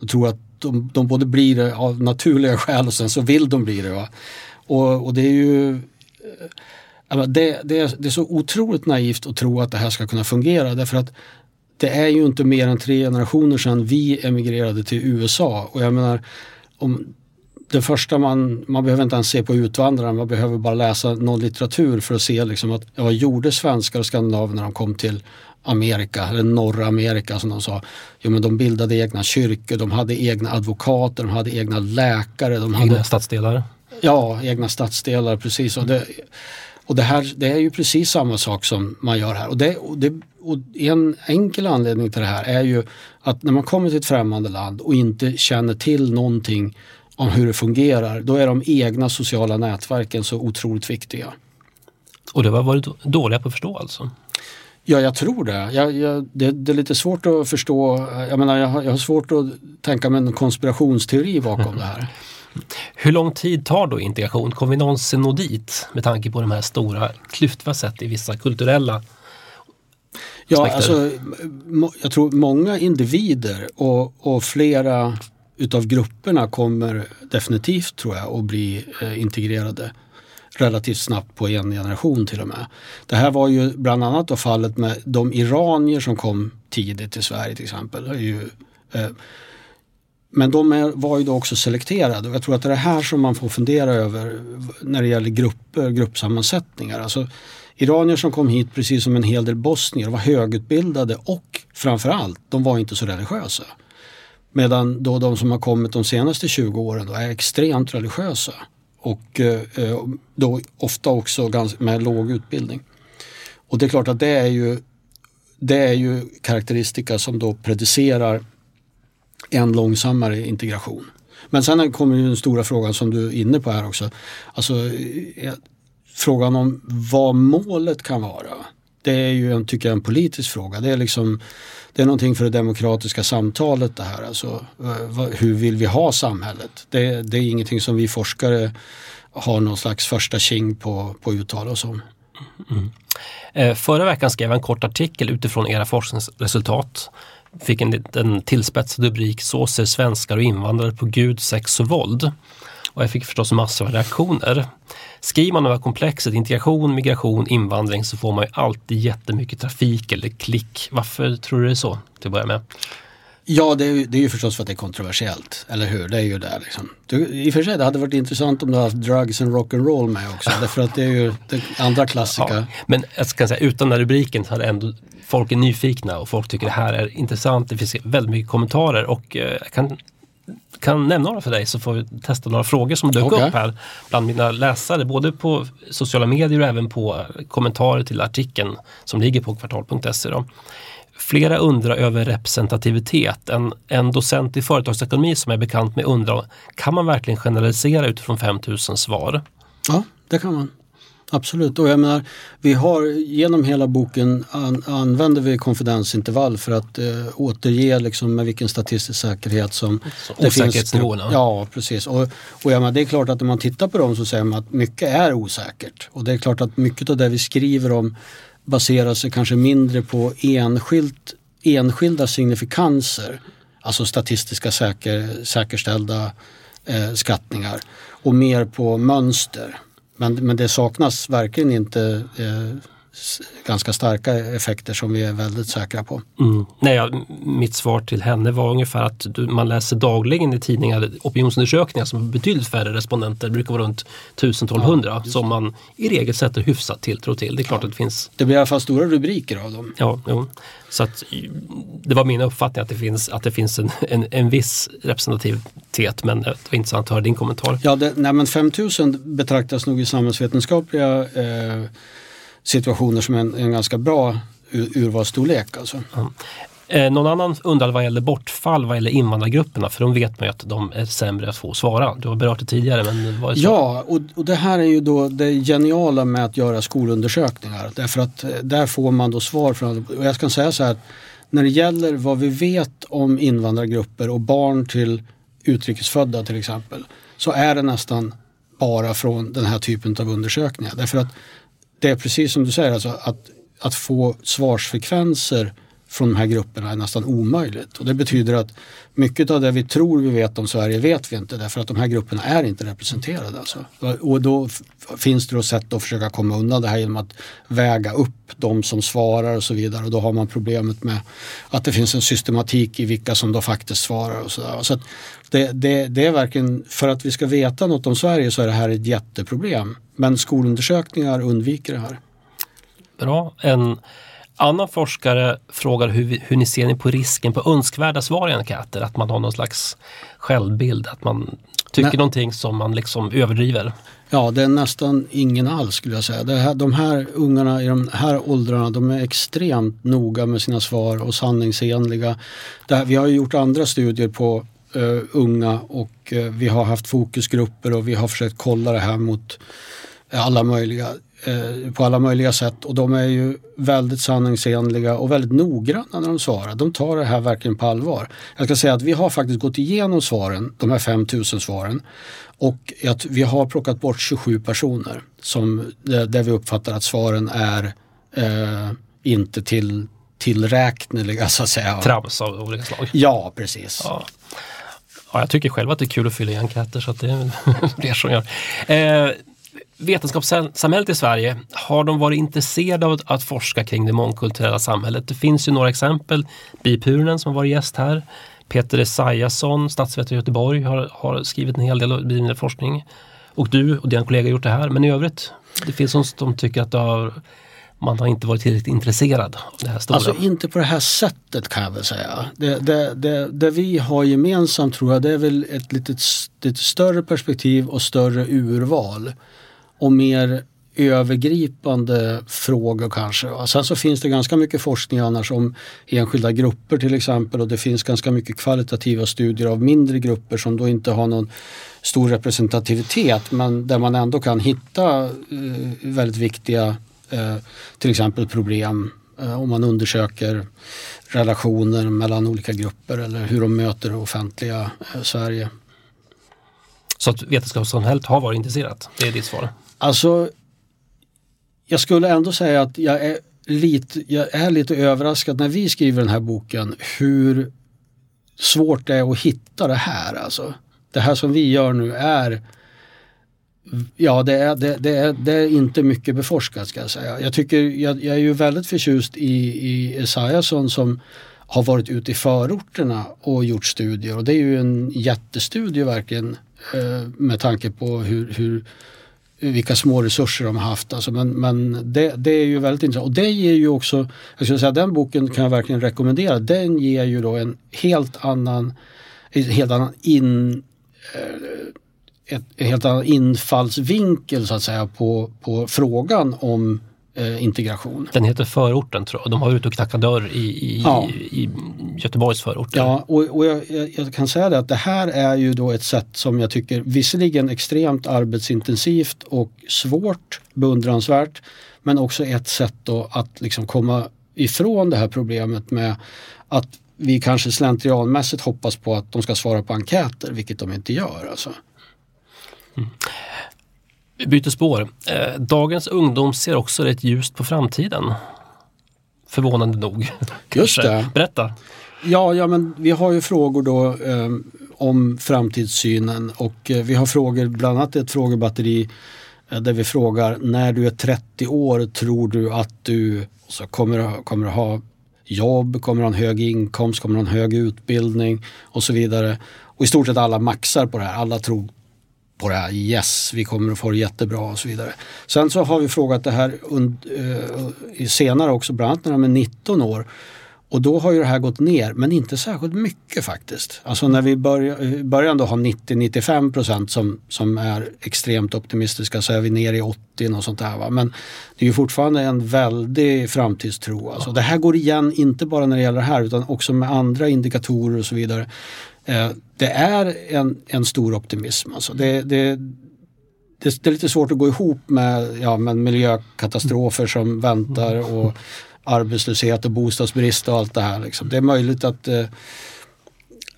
de tror att de, de både blir det av naturliga skäl och sen så vill de bli det. Va? Och, och det är ju det, det, är, det är så otroligt naivt att tro att det här ska kunna fungera därför att det är ju inte mer än tre generationer sedan vi emigrerade till USA och jag menar om det första man, man behöver inte ens se på utvandrarna, man behöver bara läsa någon litteratur för att se liksom att ja, vad gjorde svenskar och skandinaver när de kom till Amerika, eller norra Amerika som de sa. Jo men de bildade egna kyrkor, de hade egna advokater, de hade egna läkare. De egna hade, stadsdelar? Ja, egna stadsdelar precis. Och det, och det, här, det är ju precis samma sak som man gör här. Och, det, och, det, och en enkel anledning till det här är ju att när man kommer till ett främmande land och inte känner till någonting om hur det fungerar, då är de egna sociala nätverken så otroligt viktiga. Och det var varit dåliga på att förstå alltså? Ja, jag tror det. Jag, jag, det. det. är lite svårt att förstå. Jag menar, jag har, jag har svårt att tänka mig en konspirationsteori bakom det här. Hur lång tid tar då integration? Kommer vi någonsin nå dit med tanke på de här stora klyftor vi sett i vissa kulturella Ja, alltså, jag tror många individer och, och flera utav grupperna kommer definitivt tror jag att bli eh, integrerade relativt snabbt på en generation till och med. Det här var ju bland annat då fallet med de iranier som kom tidigt till Sverige till exempel. Är ju, eh, men de är, var ju då också selekterade och jag tror att det är det här som man får fundera över när det gäller grupper, gruppsammansättningar. Alltså, iranier som kom hit precis som en hel del bosnier var högutbildade och framförallt, de var inte så religiösa. Medan då de som har kommit de senaste 20 åren då är extremt religiösa och eh, eh då ofta också ganska, med låg utbildning. Och det är klart att det är ju, det är ju karaktäristika som då predicerar en långsammare integration. Men sen kommer ju den stora frågan som du är inne på här också. Alltså, eh, frågan om vad målet kan vara. Det är ju en, tycker jag, en politisk fråga. Det är, liksom, det är någonting för det demokratiska samtalet det här. Alltså, eh, hur vill vi ha samhället? Det, det är ingenting som vi forskare har någon slags första king på, på att uttala oss om. Mm. Eh, förra veckan skrev jag en kort artikel utifrån era forskningsresultat fick en liten tillspetsad rubrik Så ser svenskar och invandrare på Gud, sex och våld. Och jag fick förstås massor av reaktioner. Skriver man över komplexet integration, migration, invandring så får man ju alltid jättemycket trafik eller klick. Varför tror du det är så till att börja med? Ja, det är, det är ju förstås för att det är kontroversiellt, eller hur? Det är ju det liksom. Du, I och för sig, det hade varit intressant om du haft drugs and rock'n'roll med också, därför att det är ju det andra klassiker. Ja, men jag ska säga, utan den här rubriken så hade ändå folk är nyfikna och folk tycker det här är intressant. Det finns väldigt mycket kommentarer och eh, jag kan, kan nämna några för dig så får vi testa några frågor som dök okay. upp här bland mina läsare. Både på sociala medier och även på kommentarer till artikeln som ligger på kvartal.se. Flera undrar över representativitet. En, en docent i företagsekonomi som är bekant med undrar, kan man verkligen generalisera utifrån 5000 svar? Ja, det kan man. Absolut, och jag menar, vi har genom hela boken an, använder vi konfidensintervall för att eh, återge liksom med vilken statistisk säkerhet som så, det finns. Ja, precis. Och, och jag menar, det är klart att när man tittar på dem så säger man att mycket är osäkert. Och det är klart att mycket av det vi skriver om baserar sig kanske mindre på enskilt, enskilda signifikanser, alltså statistiska säker, säkerställda eh, skattningar och mer på mönster. Men, men det saknas verkligen inte eh, ganska starka effekter som vi är väldigt säkra på. Mm. Nej, ja, mitt svar till henne var ungefär att du, man läser dagligen i tidningar opinionsundersökningar som betydligt färre respondenter, det brukar vara runt 1000-1200 ja, som man i regel sätter hyfsat tilltro till. Det är klart ja. att det finns... Det blir i alla fall stora rubriker av dem. Ja, jo. så att, det var min uppfattning att det finns, att det finns en, en, en viss representativitet men det var intressant att höra din kommentar. Ja, det, nej, men 5000 betraktas nog i samhällsvetenskapliga eh, situationer som en, en ganska bra urvalsstorlek. Alltså. Mm. Eh, någon annan undrar vad gäller bortfall vad gäller invandrargrupperna för de vet man ju att de är sämre att få svara. Du har berört det tidigare men är Ja och, och det här är ju då det geniala med att göra skolundersökningar därför att eh, där får man då svar från, och jag ska säga så här när det gäller vad vi vet om invandrargrupper och barn till utrikesfödda till exempel så är det nästan bara från den här typen av undersökningar. Därför att det är precis som du säger, alltså att, att få svarsfrekvenser från de här grupperna är nästan omöjligt. Och det betyder att mycket av det vi tror vi vet om Sverige vet vi inte därför att de här grupperna är inte representerade. Alltså. Och då finns det då sätt att försöka komma undan det här genom att väga upp de som svarar och så vidare. Och då har man problemet med att det finns en systematik i vilka som då faktiskt svarar. Och så där. så det, det, det är verkligen, för att vi ska veta något om Sverige så är det här ett jätteproblem. Men skolundersökningar undviker det här. Bra. En annan forskare frågar hur, hur ni ser ni på risken på önskvärda svar i enkäter? Att man har någon slags självbild, att man tycker Nej. någonting som man liksom överdriver? Ja, det är nästan ingen alls skulle jag säga. Det här, de här ungarna i de här åldrarna de är extremt noga med sina svar och sanningsenliga. Här, vi har gjort andra studier på uh, unga och uh, vi har haft fokusgrupper och vi har försökt kolla det här mot alla möjliga Eh, på alla möjliga sätt och de är ju väldigt sanningsenliga och väldigt noggranna när de svarar. De tar det här verkligen på allvar. Jag ska säga att vi har faktiskt gått igenom svaren, de här 5000 svaren och att vi har plockat bort 27 personer som, där vi uppfattar att svaren är eh, inte till, tillräkneliga så att säga. Trams av olika slag? Ja, precis. Ja. Ja, jag tycker själv att det är kul att fylla i enkäter så att det är fler som gör. Eh, vetenskapssamhället i Sverige, har de varit intresserade av att forska kring det mångkulturella samhället? Det finns ju några exempel. Bipuren som har varit gäst här, Peter Esaiasson, statsvetare i Göteborg, har, har skrivit en hel del bedrivit forskning. Och du och din kollega har gjort det här. Men i övrigt, det finns de som tycker att har, man har inte varit tillräckligt intresserad av det här stora. Alltså inte på det här sättet kan jag väl säga. Det, det, det, det vi har gemensamt tror jag det är väl ett lite, lite större perspektiv och större urval. Och mer övergripande frågor kanske. Sen så finns det ganska mycket forskning annars om enskilda grupper till exempel och det finns ganska mycket kvalitativa studier av mindre grupper som då inte har någon stor representativitet men där man ändå kan hitta eh, väldigt viktiga eh, till exempel problem eh, om man undersöker relationer mellan olika grupper eller hur de möter det offentliga Sverige. Så att vetenskapssamhället har varit intresserat, det är ditt svar? Alltså jag skulle ändå säga att jag är, lite, jag är lite överraskad när vi skriver den här boken hur svårt det är att hitta det här. Alltså. Det här som vi gör nu är Ja, det är, det, det, är, det är inte mycket beforskat ska jag säga. Jag, tycker, jag, jag är ju väldigt förtjust i, i Esaiasson som har varit ute i förorterna och gjort studier och det är ju en jättestudie verkligen eh, med tanke på hur, hur vilka små resurser de har haft. Alltså, men men det, det är ju väldigt intressant. Och det ger ju också, jag skulle säga den boken kan jag verkligen rekommendera. Den ger ju då en helt annan, en helt annan in, eh, ett, en helt annan infallsvinkel så att säga på, på frågan om eh, integration. Den heter Förorten tror jag. De har ute och knackat dörr i, i, ja. i, Göteborgs förorter. Ja, och, och jag, jag, kan säga det att det här är ju då ett sätt som jag tycker visserligen extremt arbetsintensivt och svårt, beundransvärt, men också ett sätt då att liksom komma ifrån det här problemet med att vi kanske slentrianmässigt hoppas på att de ska svara på enkäter, vilket de inte gör. Alltså. Mm. Vi byter spår. Eh, dagens ungdom ser också rätt ljust på framtiden. Förvånande nog. Just det. Berätta. Ja, ja, men vi har ju frågor då eh, om framtidssynen och eh, vi har frågor, bland annat ett frågebatteri eh, där vi frågar när du är 30 år tror du att du så kommer, kommer att ha jobb, kommer ha en hög inkomst, kommer ha en hög utbildning och så vidare. Och i stort sett alla maxar på det här. Alla tror på det här. Yes, vi kommer att få det jättebra och så vidare. Sen så har vi frågat det här uh, senare också, bland annat när de är 19 år. Och då har ju det här gått ner, men inte särskilt mycket faktiskt. Alltså när vi börjar, början då har 90-95 procent som, som är extremt optimistiska så är vi ner i 80 och sånt där. Va? Men det är ju fortfarande en väldig framtidstro. Alltså det här går igen, inte bara när det gäller det här utan också med andra indikatorer och så vidare. Eh, det är en, en stor optimism. Alltså det, det, det, det, är lite svårt att gå ihop med, ja, med miljökatastrofer som väntar och arbetslöshet och bostadsbrist och allt det här. Liksom. Det är möjligt att eh,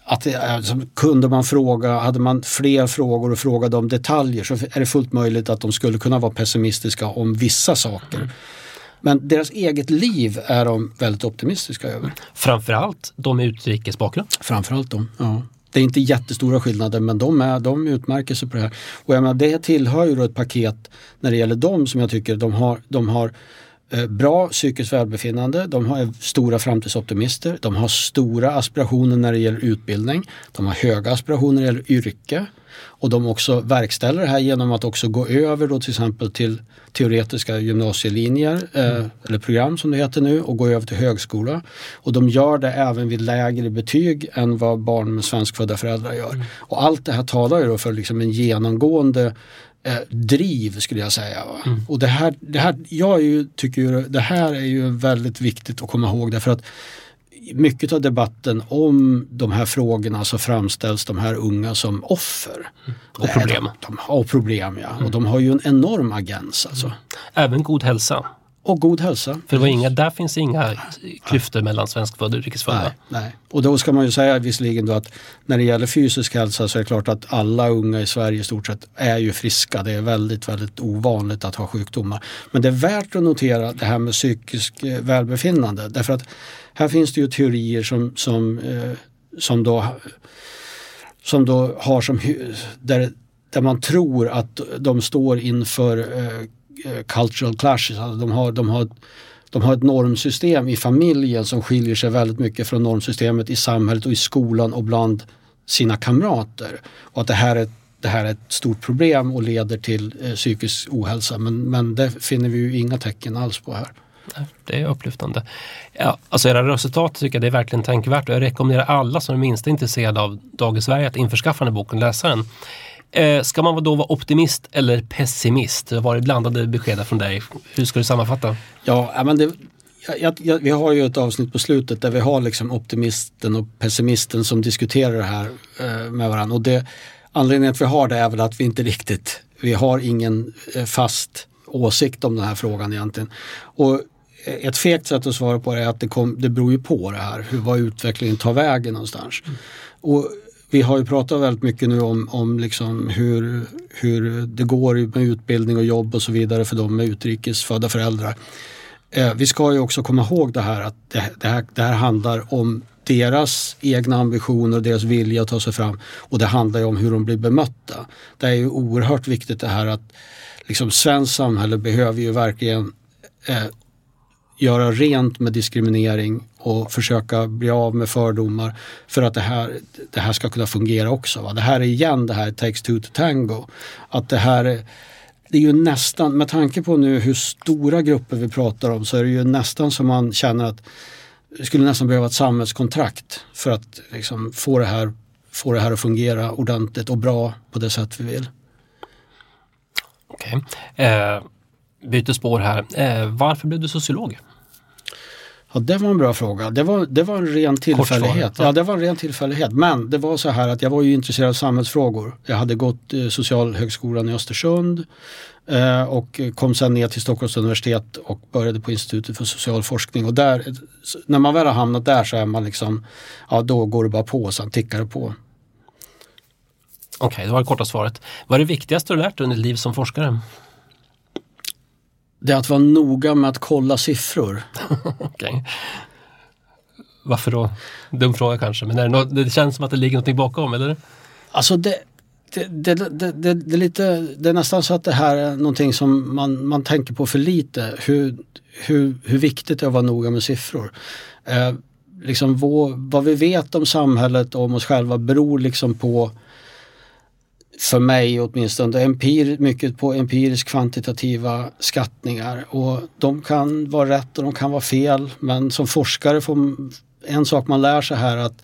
att eh, alltså, kunde man fråga, hade man fler frågor och frågade om detaljer så är det fullt möjligt att de skulle kunna vara pessimistiska om vissa saker. Men deras eget liv är de väldigt optimistiska över. Framförallt de med utrikes bakgrund? Framförallt de, ja. Det är inte jättestora skillnader men de, är, de utmärker sig på det här. Och jag menar, det tillhör ju då ett paket när det gäller dem som jag tycker de har, de har eh, bra psykiskt välbefinnande, de har stora framtidsoptimister, de har stora aspirationer när det gäller utbildning, de har höga aspirationer när det gäller yrke och de också verkställer det här genom att också gå över då till exempel till teoretiska gymnasielinjer eh, eller program som det heter nu och gå över till högskola. Och de gör det även vid lägre betyg än vad barn med svenskfödda föräldrar gör. Mm. Och allt det här talar ju då för liksom en genomgående eh, driv skulle jag säga. Mm. Och det här, det här, jag ju, tycker ju det här är ju väldigt viktigt att komma ihåg därför att mycket av debatten om de här frågorna så framställs de här unga som offer. Mm. Och problem. De, de, och problem ja. Mm. Och de har ju en enorm agens alltså. Även god hälsa. Och god hälsa. För det var inga, där finns inga klyftor mellan svenskfödda och utrikesfödda. Nej, nej. Och då ska man ju säga visserligen då att när det gäller fysisk hälsa så är det klart att alla unga i Sverige i stort sett är ju friska. Det är väldigt, väldigt ovanligt att ha sjukdomar. Men det är värt att notera det här med psykisk eh, välbefinnande. Därför att här finns det ju teorier som, som, eh, som, då, som då har som där, där man tror att de står inför eh, Eh, cultural clashes. Alltså de, har, de, har, de har ett normsystem i familjen som skiljer sig väldigt mycket från normsystemet i samhället och i skolan och bland sina kamrater. Och att det här är, det här är ett stort problem och leder till eh, psykisk ohälsa. Men, men det finner vi ju inga tecken alls på här. Det är upplyftande. Ja, alltså era resultat tycker jag det är verkligen tänkvärt och jag rekommenderar alla som är minst intresserade av Dagens Sverige att införskaffa den här boken och läsa den. Eh, ska man då vara optimist eller pessimist? Det har varit blandade besked från dig. Hur ska du sammanfatta? Ja, men det, jag, jag, vi har ju ett avsnitt på slutet där vi har liksom optimisten och pessimisten som diskuterar det här eh, med varandra. Och det, anledningen till att vi har det är väl att vi inte riktigt, vi har ingen eh, fast åsikt om den här frågan egentligen. Och ett fegt sätt att svara på det är att det, kom, det beror ju på det här, hur, vad utvecklingen tar vägen någonstans. Mm. Och vi har ju pratat väldigt mycket nu om, om liksom hur, hur det går med utbildning och jobb och så vidare för de med utrikesfödda föräldrar. Eh, vi ska ju också komma ihåg det här att det, det, här, det här handlar om deras egna ambitioner och deras vilja att ta sig fram och det handlar ju om hur de blir bemötta. Det är ju oerhört viktigt det här att liksom, svenskt samhälle behöver ju verkligen eh, göra rent med diskriminering och försöka bli av med fördomar för att det här, det här ska kunna fungera också. Va? Det här är igen det här takes two to tango. Att det här det är ju nästan, med tanke på nu hur stora grupper vi pratar om så är det ju nästan som man känner att det skulle nästan behöva ett samhällskontrakt för att liksom få, det här, få det här att fungera ordentligt och bra på det sätt vi vill. Okej. Okay. Uh byter spår här. Eh, varför blev du sociolog? Ja, det var en bra fråga. Det var, det var en ren tillfällighet. Ja. det var en ren tillfällighet. Men det var så här att jag var ju intresserad av samhällsfrågor. Jag hade gått eh, Socialhögskolan i Östersund eh, och kom sen ner till Stockholms universitet och började på Institutet för social forskning. Och där, när man väl har hamnat där så är man liksom, ja då går det bara på och sen tickar det på. Okej, okay, det var det korta svaret. Vad är det viktigaste du lärt dig under ditt liv som forskare? Det är att vara noga med att kolla siffror. okay. Varför då? Dum fråga kanske, men är det, något, det känns som att det ligger något bakom, eller? Alltså det, det, det, det, det, är lite, det är nästan så att det här är någonting som man, man tänker på för lite. Hur, hur, hur viktigt det är att vara noga med siffror. Eh, liksom vad, vad vi vet om samhället och om oss själva beror liksom på för mig åtminstone, empir, mycket på empiriskt kvantitativa skattningar och de kan vara rätt och de kan vara fel men som forskare får en sak man lär sig här att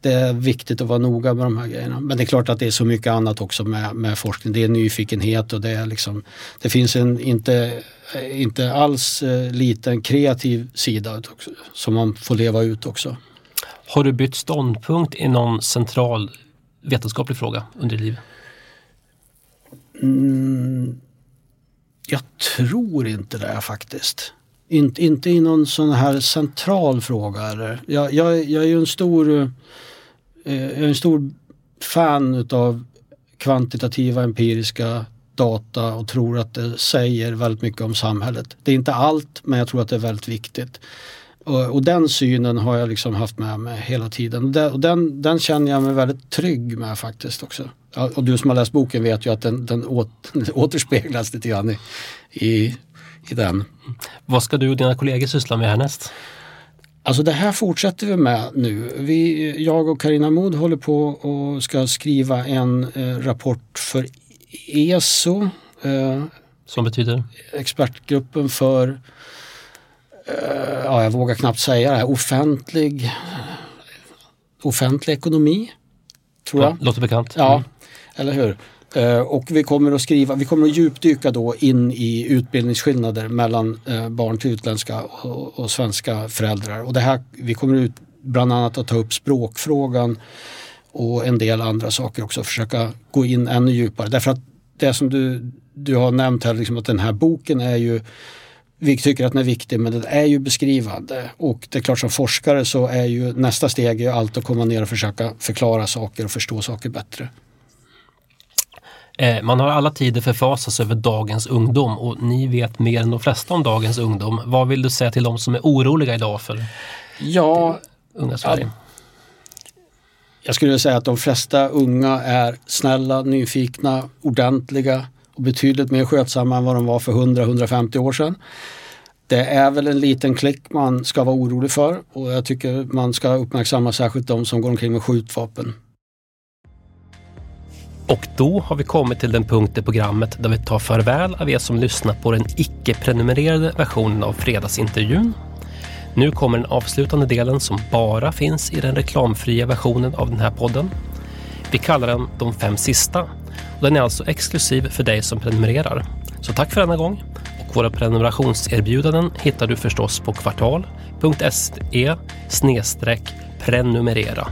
det är viktigt att vara noga med de här grejerna. Men det är klart att det är så mycket annat också med, med forskning. Det är nyfikenhet och det är liksom, det finns en inte, inte alls eh, liten kreativ sida också, som man får leva ut också. Har du bytt ståndpunkt i någon central vetenskaplig fråga under livet? Mm, jag tror inte det faktiskt. Inte, inte i någon sån här central fråga. Eller. Jag, jag, jag är ju en stor, eh, jag är en stor fan utav kvantitativa empiriska data och tror att det säger väldigt mycket om samhället. Det är inte allt men jag tror att det är väldigt viktigt. Och, den synen har jag liksom haft med mig hela tiden. Och den, den, den känner jag mig väldigt trygg med faktiskt också och du som har läst boken vet ju att den, den återspeglas lite grann i, i, i den. Vad ska du och dina kollegor syssla med härnäst? Alltså det här fortsätter vi med nu. Vi, jag och Karina Mod håller på och ska skriva en eh, rapport för ESO. Eh, Som betyder? Expertgruppen för, ja jag vågar knappt säga det här, offentlig, offentlig ekonomi. Tror jag. låter bekant. Ja, mm. Eller hur? Eh, och vi kommer att skriva, vi kommer att djupdyka då in i utbildningsskillnader mellan eh, barn till utländska och, och svenska föräldrar. Och det här, vi kommer ut bland annat att ta upp språkfrågan och en del andra saker också, försöka gå in ännu djupare. Därför att det som du, du har nämnt här, liksom att den här boken är ju vi tycker att den är viktig men den är ju beskrivande och det är klart som forskare så är ju nästa steg är allt att komma ner och försöka förklara saker och förstå saker bättre. Eh, man har alla tider förfasats över dagens ungdom och ni vet mer än de flesta om dagens ungdom. Vad vill du säga till de som är oroliga idag för ja, unga Sverige? Ja, jag skulle säga att de flesta unga är snälla, nyfikna, ordentliga och betydligt mer skötsamma än vad de var för 100-150 år sedan. Det är väl en liten klick man ska vara orolig för och jag tycker man ska uppmärksamma särskilt de som går omkring med skjutvapen. Och då har vi kommit till den punkt i programmet där vi tar farväl av er som lyssnar på den icke-prenumererade versionen av fredagsintervjun. Nu kommer den avslutande delen som bara finns i den reklamfria versionen av den här podden. Vi kallar den De fem sista och den är alltså exklusiv för dig som prenumererar. Så tack för denna gång och våra prenumerationserbjudanden hittar du förstås på kvartal.se prenumerera.